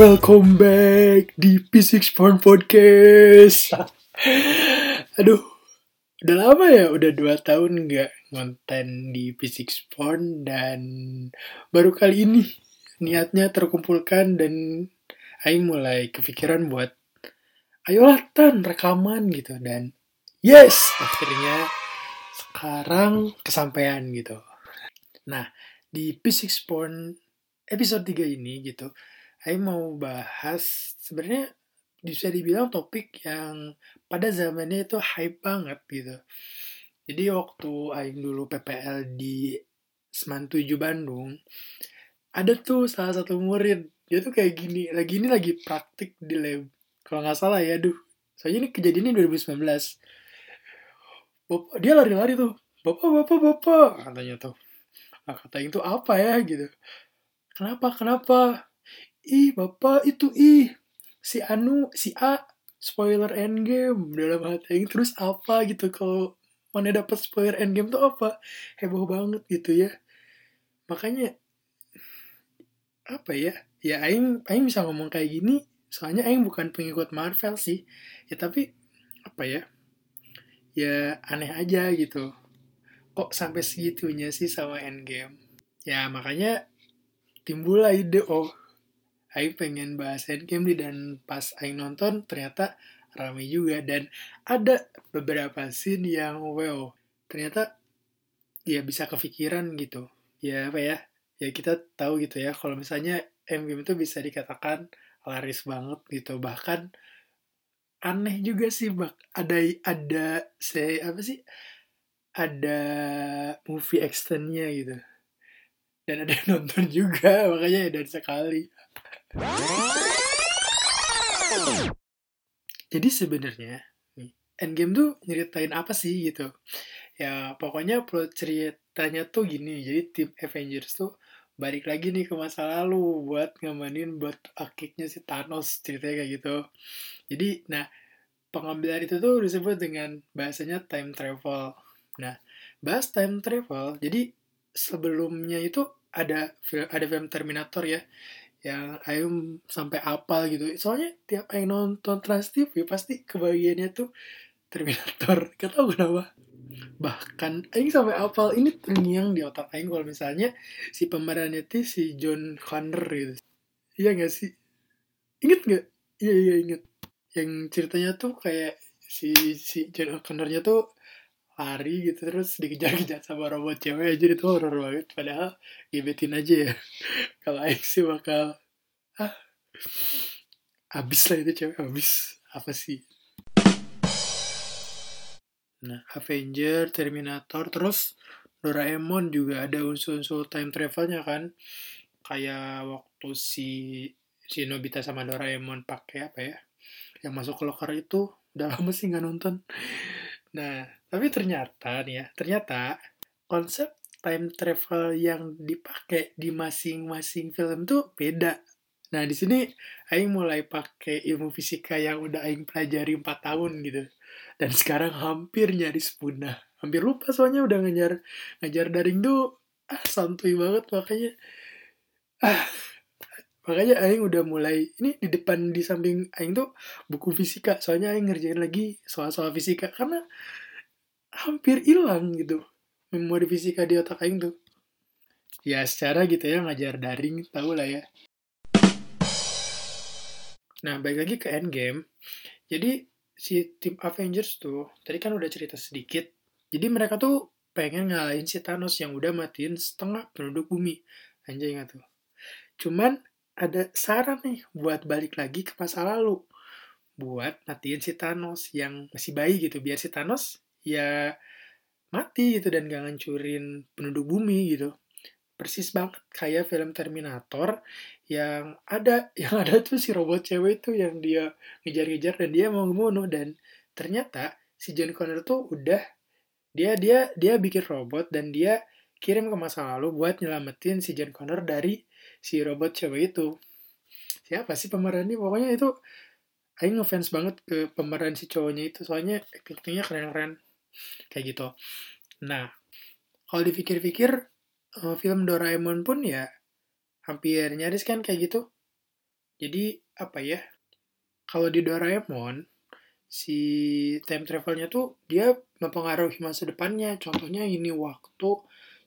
Welcome back di P6 Porn Podcast. Aduh, udah lama ya, udah dua tahun nggak ngonten di P6 Porn dan baru kali ini niatnya terkumpulkan dan Aing mulai kepikiran buat ayolah tan rekaman gitu dan yes akhirnya sekarang kesampaian gitu. Nah di P6 Porn episode 3 ini gitu saya mau bahas sebenarnya bisa dibilang topik yang pada zamannya itu hype banget gitu. Jadi waktu Aing dulu PPL di Seman 7 Bandung, ada tuh salah satu murid, dia tuh kayak gini, lagi ini lagi praktik di lab. Kalau nggak salah ya, duh. Soalnya ini kejadiannya 2019. Bapak, dia lari-lari tuh. Bapak, bapak, bapak, katanya tuh. Nah, kata itu apa ya gitu. Kenapa, kenapa? Ih bapak itu ih. Si Anu si A spoiler endgame. Dalam hati terus apa gitu? Kalau mana dapat spoiler endgame tuh apa? Heboh banget gitu ya. Makanya apa ya? Ya Aing Aing bisa ngomong kayak gini. Soalnya Aing bukan pengikut Marvel sih. Ya tapi apa ya? Ya aneh aja gitu. Kok sampai segitunya sih sama endgame? Ya makanya timbul ide oh Aing pengen bahas Endgame nih dan pas Aing nonton ternyata rame juga. Dan ada beberapa scene yang wow ternyata ya bisa kepikiran gitu. Ya apa ya? Ya kita tahu gitu ya kalau misalnya Endgame itu bisa dikatakan laris banget gitu. Bahkan aneh juga sih bak ada ada saya apa sih? Ada movie extendnya gitu. Dan ada yang nonton juga makanya ya dari sekali jadi sebenarnya Endgame tuh nyeritain apa sih gitu? Ya pokoknya plot ceritanya tuh gini jadi tim Avengers tuh balik lagi nih ke masa lalu buat ngamanin buat akiknya si Thanos ceritanya kayak gitu. Jadi nah pengambilan itu tuh disebut dengan bahasanya time travel. Nah bahas time travel jadi sebelumnya itu ada ada film Terminator ya yang Ayu sampai apal gitu. Soalnya tiap Ayu nonton Trans TV pasti kebagiannya tuh Terminator. Gak tau kenapa. Bahkan Aing sampai apal. Ini terngiang di otak Aing kalau misalnya si pemerannya tuh si John Connor gitu. Iya gak sih? Inget gak iya iya inget yang ceritanya tuh kayak si si John Connornya tuh lari gitu terus dikejar-kejar sama robot cewek aja itu horror banget. Padahal gebetin aja ya. Kalau Aing sih bakal ah abis lah itu cewek abis apa sih? Nah Avenger Terminator terus Doraemon juga ada unsur-unsur time travelnya kan. Kayak waktu si si Nobita sama Doraemon pakai apa ya yang masuk ke locker itu udah lama sih nggak nonton. Nah tapi ternyata nih ya ternyata konsep time travel yang dipakai di masing-masing film tuh beda Nah, di sini Aing mulai pakai ilmu fisika yang udah Aing pelajari 4 tahun gitu. Dan sekarang hampir nyaris punah. Hampir lupa soalnya udah ngajar ngajar daring tuh ah santuy banget makanya ah makanya Aing udah mulai ini di depan di samping Aing tuh buku fisika soalnya Aing ngerjain lagi soal-soal fisika karena hampir hilang gitu memori fisika di otak Aing tuh ya secara gitu ya ngajar daring tau lah ya Nah, balik lagi ke Endgame. Jadi, si tim Avengers tuh, tadi kan udah cerita sedikit. Jadi mereka tuh pengen ngalahin si Thanos yang udah matiin setengah penduduk bumi. Anjay nggak tuh? Cuman ada saran nih buat balik lagi ke masa lalu. Buat matiin si Thanos yang masih bayi gitu. Biar si Thanos ya mati gitu dan gak ngancurin penduduk bumi gitu. Persis banget kayak film Terminator yang ada yang ada tuh si robot cewek itu yang dia ngejar-ngejar dan dia mau ngebunuh dan ternyata si John Connor tuh udah dia dia dia bikin robot dan dia kirim ke masa lalu buat nyelamatin si John Connor dari si robot cewek itu. Siapa sih pemerannya? Pokoknya itu Aing ngefans banget ke pemeran si cowoknya itu. Soalnya actingnya keren-keren kayak gitu nah kalau dipikir-pikir uh, film Doraemon pun ya hampir nyaris kan kayak gitu. Jadi apa ya? Kalau di Doraemon si time travelnya tuh dia mempengaruhi masa depannya. Contohnya ini waktu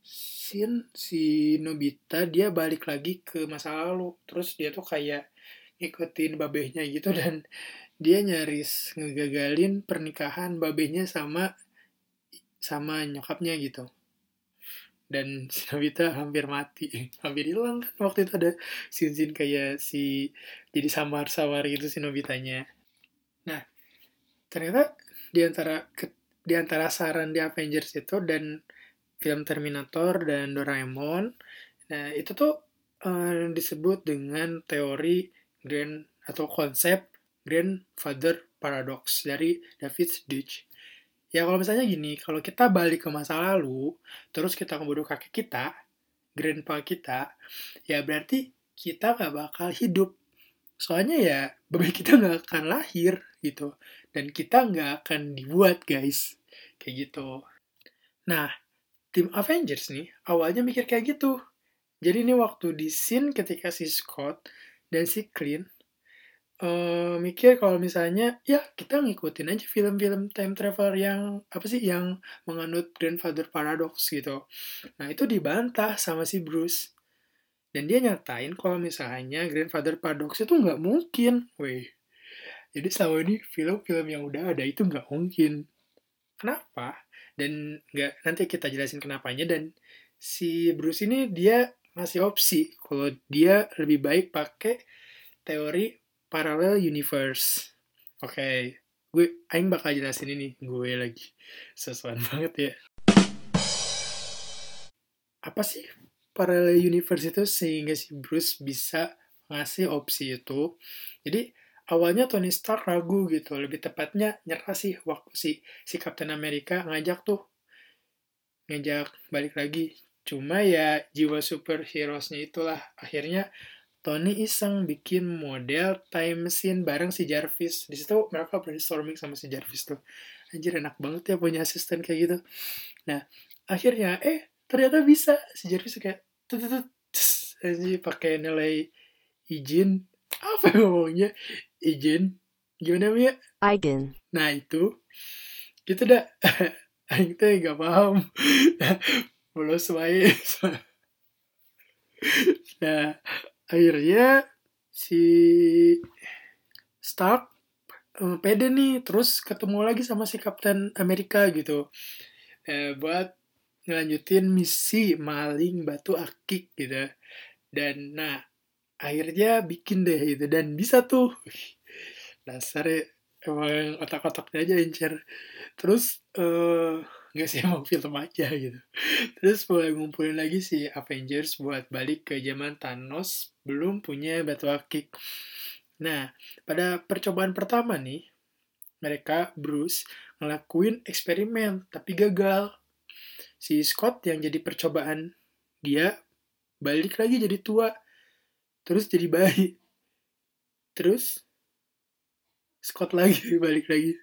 sin si Nobita dia balik lagi ke masa lalu. Terus dia tuh kayak ngikutin babehnya gitu dan dia nyaris ngegagalin pernikahan babehnya sama sama nyokapnya gitu. Dan si Nobita hampir mati. Hampir hilang kan waktu itu ada sin-sin kayak si jadi samar-samar gitu si Nobitanya. Nah ternyata di antara di antara saran di Avengers itu dan film Terminator dan Doraemon nah itu tuh uh, disebut dengan teori grand atau konsep grandfather paradox dari David Deutsch Ya kalau misalnya gini, kalau kita balik ke masa lalu, terus kita ngebunuh kakek kita, grandpa kita, ya berarti kita gak bakal hidup. Soalnya ya, baby kita gak akan lahir gitu. Dan kita gak akan dibuat guys. Kayak gitu. Nah, tim Avengers nih, awalnya mikir kayak gitu. Jadi ini waktu di scene ketika si Scott dan si Clint uh, mikir kalau misalnya ya kita ngikutin aja film-film time travel yang apa sih yang menganut grandfather paradox gitu. Nah itu dibantah sama si Bruce dan dia nyatain kalau misalnya grandfather paradox itu nggak mungkin, weh. Jadi selama ini film-film yang udah ada itu nggak mungkin. Kenapa? Dan nggak nanti kita jelasin kenapanya dan si Bruce ini dia ngasih opsi kalau dia lebih baik pakai teori parallel universe. Oke, okay. gue aing bakal jelasin ini gue lagi. Sesuai banget ya. Apa sih parallel universe itu sehingga si Bruce bisa ngasih opsi itu. Jadi awalnya Tony Stark ragu gitu, lebih tepatnya nyerah sih waktu si si Captain America ngajak tuh ngajak balik lagi. Cuma ya jiwa superhero-nya itulah akhirnya Tony iseng bikin model time machine bareng si Jarvis. Di situ mereka brainstorming sama si Jarvis tuh. Anjir enak banget ya punya asisten kayak gitu. Nah, akhirnya eh ternyata bisa. Si Jarvis kayak tutut anjir pakai nilai izin. Apa ngomongnya? Izin. Gimana ya Eigen. Nah itu. Itu dah. Aing teh gak paham. Belum sesuai nah akhirnya si Stark um, pede nih terus ketemu lagi sama si Kapten Amerika gitu. Eh, buat ngelanjutin misi maling batu akik gitu. Dan nah akhirnya bikin deh gitu. Dan bisa tuh. Dasar emang otak-otaknya aja incer terus uh, nggak sih emang film aja gitu. Terus mulai ngumpulin lagi si Avengers buat balik ke zaman Thanos belum punya batu akik nah pada percobaan pertama nih mereka Bruce ngelakuin eksperimen tapi gagal. Si Scott yang jadi percobaan dia balik lagi jadi tua terus jadi bayi. Terus Scott lagi balik lagi.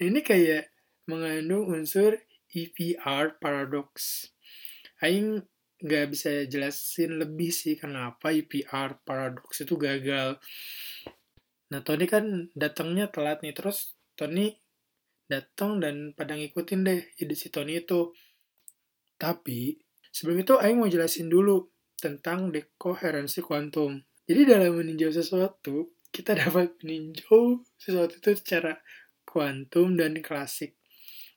Nah, ini kayak mengandung unsur EPR paradox. Aing nggak bisa jelasin lebih sih kenapa EPR paradox itu gagal. Nah Tony kan datangnya telat nih terus Tony datang dan pada ngikutin deh ide si Tony itu. Tapi sebelum itu Aing mau jelasin dulu tentang dekoherensi kuantum. Jadi dalam meninjau sesuatu, kita dapat meninjau sesuatu itu secara kuantum dan klasik.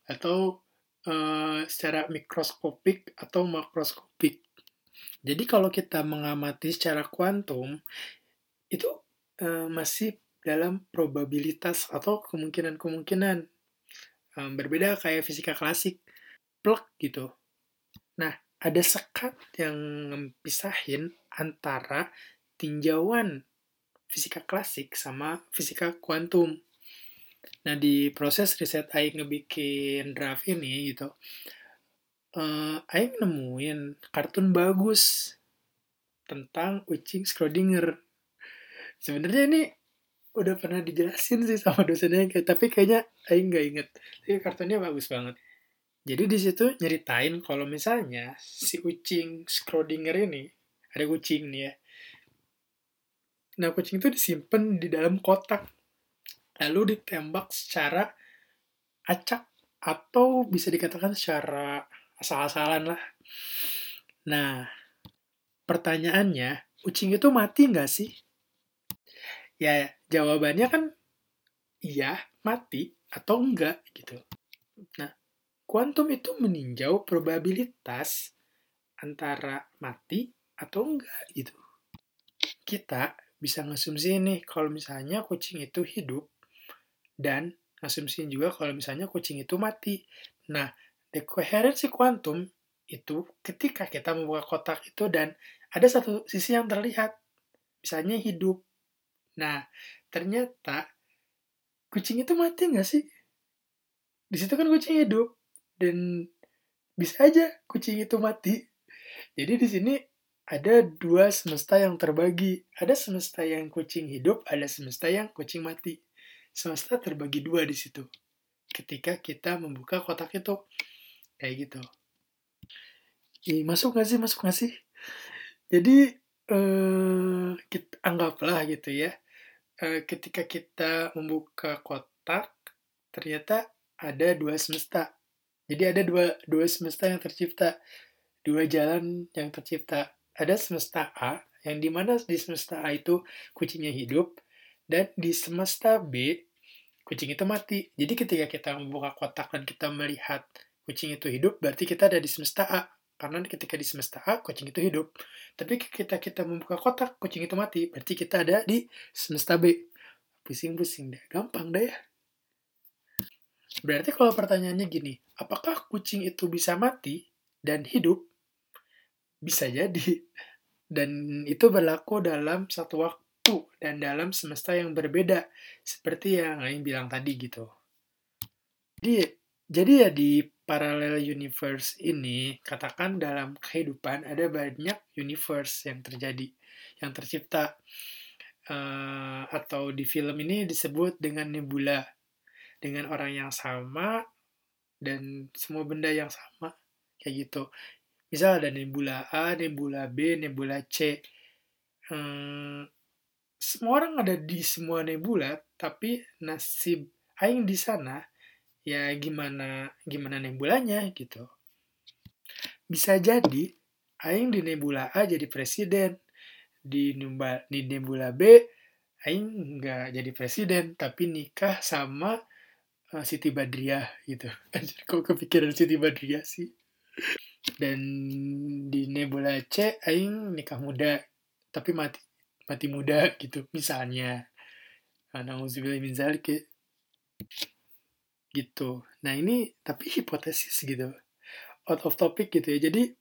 Atau uh, secara mikroskopik atau makroskopik. Jadi kalau kita mengamati secara kuantum itu uh, masih dalam probabilitas atau kemungkinan-kemungkinan um, berbeda kayak fisika klasik plug gitu. Nah, ada sekat yang memisahin antara tinjauan fisika klasik sama fisika kuantum. Nah di proses riset Aing ngebikin draft ini gitu, uh, Aing nemuin kartun bagus tentang Ucing Schrodinger. Sebenarnya ini udah pernah dijelasin sih sama dosennya, tapi kayaknya Aing nggak inget. Tapi kartunnya bagus banget. Jadi di situ nyeritain kalau misalnya si Ucing Schrodinger ini ada kucing nih ya. Nah, kucing itu disimpan di dalam kotak. Lalu ditembak secara acak atau bisa dikatakan secara asal-asalan lah. Nah, pertanyaannya, kucing itu mati nggak sih? Ya, jawabannya kan iya, mati atau enggak gitu. Nah, kuantum itu meninjau probabilitas antara mati atau enggak gitu. Kita bisa ngasumsi nih kalau misalnya kucing itu hidup dan ngasumsiin juga kalau misalnya kucing itu mati. Nah, dekoherensi kuantum itu ketika kita membuka kotak itu dan ada satu sisi yang terlihat, misalnya hidup. Nah, ternyata kucing itu mati nggak sih? Di situ kan kucing hidup dan bisa aja kucing itu mati. Jadi di sini ada dua semesta yang terbagi. Ada semesta yang kucing hidup, ada semesta yang kucing mati. Semesta terbagi dua di situ. Ketika kita membuka kotak itu. Kayak gitu. Ih, masuk gak sih? Masuk gak sih? Jadi, eh, kita, anggaplah gitu ya. Eh, ketika kita membuka kotak, ternyata ada dua semesta. Jadi ada dua, dua semesta yang tercipta. Dua jalan yang tercipta ada semesta A, yang di mana di semesta A itu kucingnya hidup, dan di semesta B, kucing itu mati. Jadi ketika kita membuka kotak dan kita melihat kucing itu hidup, berarti kita ada di semesta A. Karena ketika di semesta A, kucing itu hidup. Tapi ketika kita membuka kotak, kucing itu mati. Berarti kita ada di semesta B. Pusing-pusing deh. Gampang deh ya. Berarti kalau pertanyaannya gini, apakah kucing itu bisa mati dan hidup? Bisa jadi. Dan itu berlaku dalam satu waktu dan dalam semesta yang berbeda. Seperti yang Aing bilang tadi gitu. Jadi, jadi ya di parallel universe ini, katakan dalam kehidupan ada banyak universe yang terjadi, yang tercipta. Uh, atau di film ini disebut dengan nebula. Dengan orang yang sama dan semua benda yang sama kayak gitu misal ada nebula A, nebula B, nebula C. Hmm, semua orang ada di semua nebula, tapi nasib aing di sana ya gimana gimana nebulanya gitu. Bisa jadi aing di nebula A jadi presiden, di nebula, di nebula B aing nggak jadi presiden tapi nikah sama uh, Siti Badriah gitu. Anjir, kok kepikiran Siti Badriah sih? dan di Nebula C aing nikah muda tapi mati mati muda gitu misalnya. Nauzubillah min zalik gitu. Nah ini tapi hipotesis gitu. Out of topic gitu ya. Jadi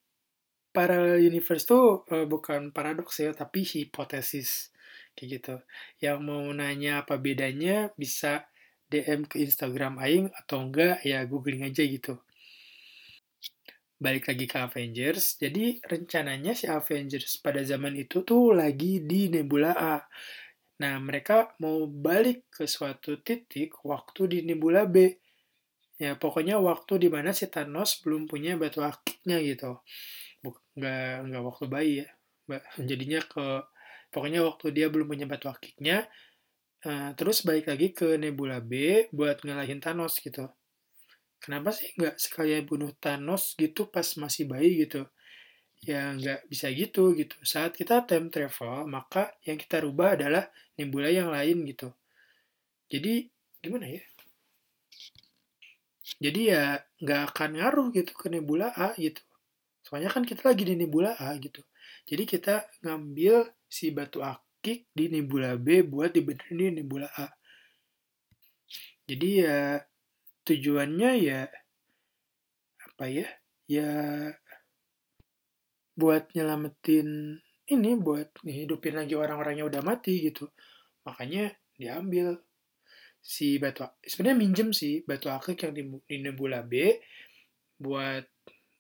para universe tuh uh, bukan paradoks ya tapi hipotesis. Kayak gitu. Yang mau nanya apa bedanya bisa DM ke Instagram Aing atau enggak ya googling aja gitu balik lagi ke Avengers. Jadi rencananya si Avengers pada zaman itu tuh lagi di Nebula A. Nah, mereka mau balik ke suatu titik waktu di Nebula B. Ya, pokoknya waktu di mana si Thanos belum punya batu akiknya gitu. Nggak, nggak waktu bayi ya. Jadinya ke, pokoknya waktu dia belum punya batu akiknya, uh, terus balik lagi ke Nebula B buat ngalahin Thanos gitu kenapa sih nggak sekalian bunuh Thanos gitu pas masih bayi gitu? Ya nggak bisa gitu gitu. Saat kita time travel maka yang kita rubah adalah nebula yang lain gitu. Jadi gimana ya? Jadi ya nggak akan ngaruh gitu ke nebula A gitu. Soalnya kan kita lagi di nebula A gitu. Jadi kita ngambil si batu akik di nebula B buat dibenerin di nebula A. Jadi ya tujuannya ya apa ya ya buat nyelamatin ini buat ngehidupin lagi orang-orang yang udah mati gitu. Makanya diambil si batu sebenarnya minjem sih batu akik yang di, di nebula B buat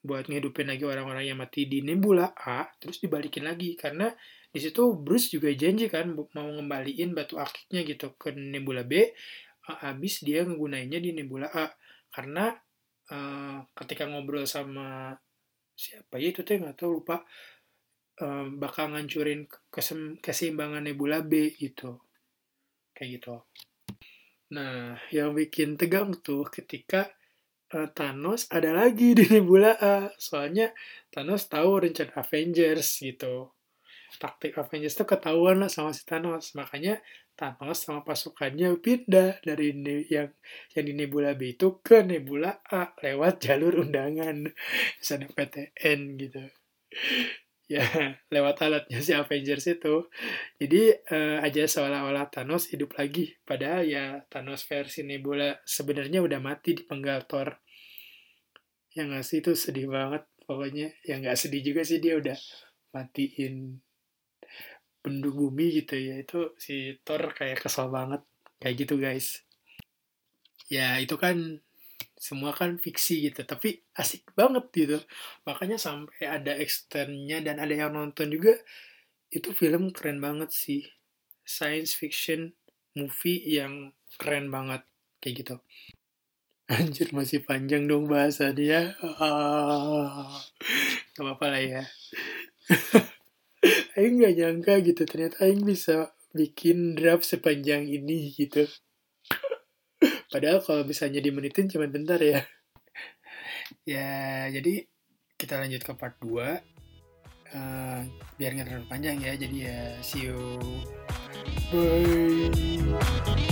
buat ngehidupin lagi orang-orang yang mati di nebula A terus dibalikin lagi. Karena di situ Bruce juga janji kan mau ngembaliin batu akiknya gitu ke nebula B habis dia ngegunainnya di Nebula A. Karena uh, ketika ngobrol sama siapa ya itu tuh nggak tahu lupa. Um, bakal ngancurin keseimbangan Nebula B gitu. Kayak gitu. Nah yang bikin tegang tuh ketika uh, Thanos ada lagi di Nebula A. Soalnya Thanos tahu rencana Avengers gitu taktik Avengers tuh ketahuan lah sama si Thanos. Makanya Thanos sama pasukannya pindah dari yang yang di Nebula B itu ke Nebula A lewat jalur undangan. Misalnya PTN gitu. Ya lewat alatnya si Avengers itu. Jadi uh, aja seolah-olah Thanos hidup lagi. Padahal ya Thanos versi Nebula sebenarnya udah mati di penggal Thor. Yang ngasih itu sedih banget pokoknya. Yang nggak sedih juga sih dia udah matiin penduduk bumi gitu ya. Itu si Thor kayak kesel banget. Kayak gitu guys. Ya itu kan semua kan fiksi gitu tapi asik banget gitu. Makanya sampai ada eksternnya dan ada yang nonton juga itu film keren banget sih. Science fiction movie yang keren banget. Kayak gitu. Anjir masih panjang dong bahasa ah, gak apa-apa lah ya Aing gak nyangka gitu ternyata Aing bisa bikin draft sepanjang ini gitu. Padahal kalau misalnya dimenitin cuma bentar ya. ya jadi kita lanjut ke part 2 uh, eh, biar nggak terlalu panjang ya jadi ya see you bye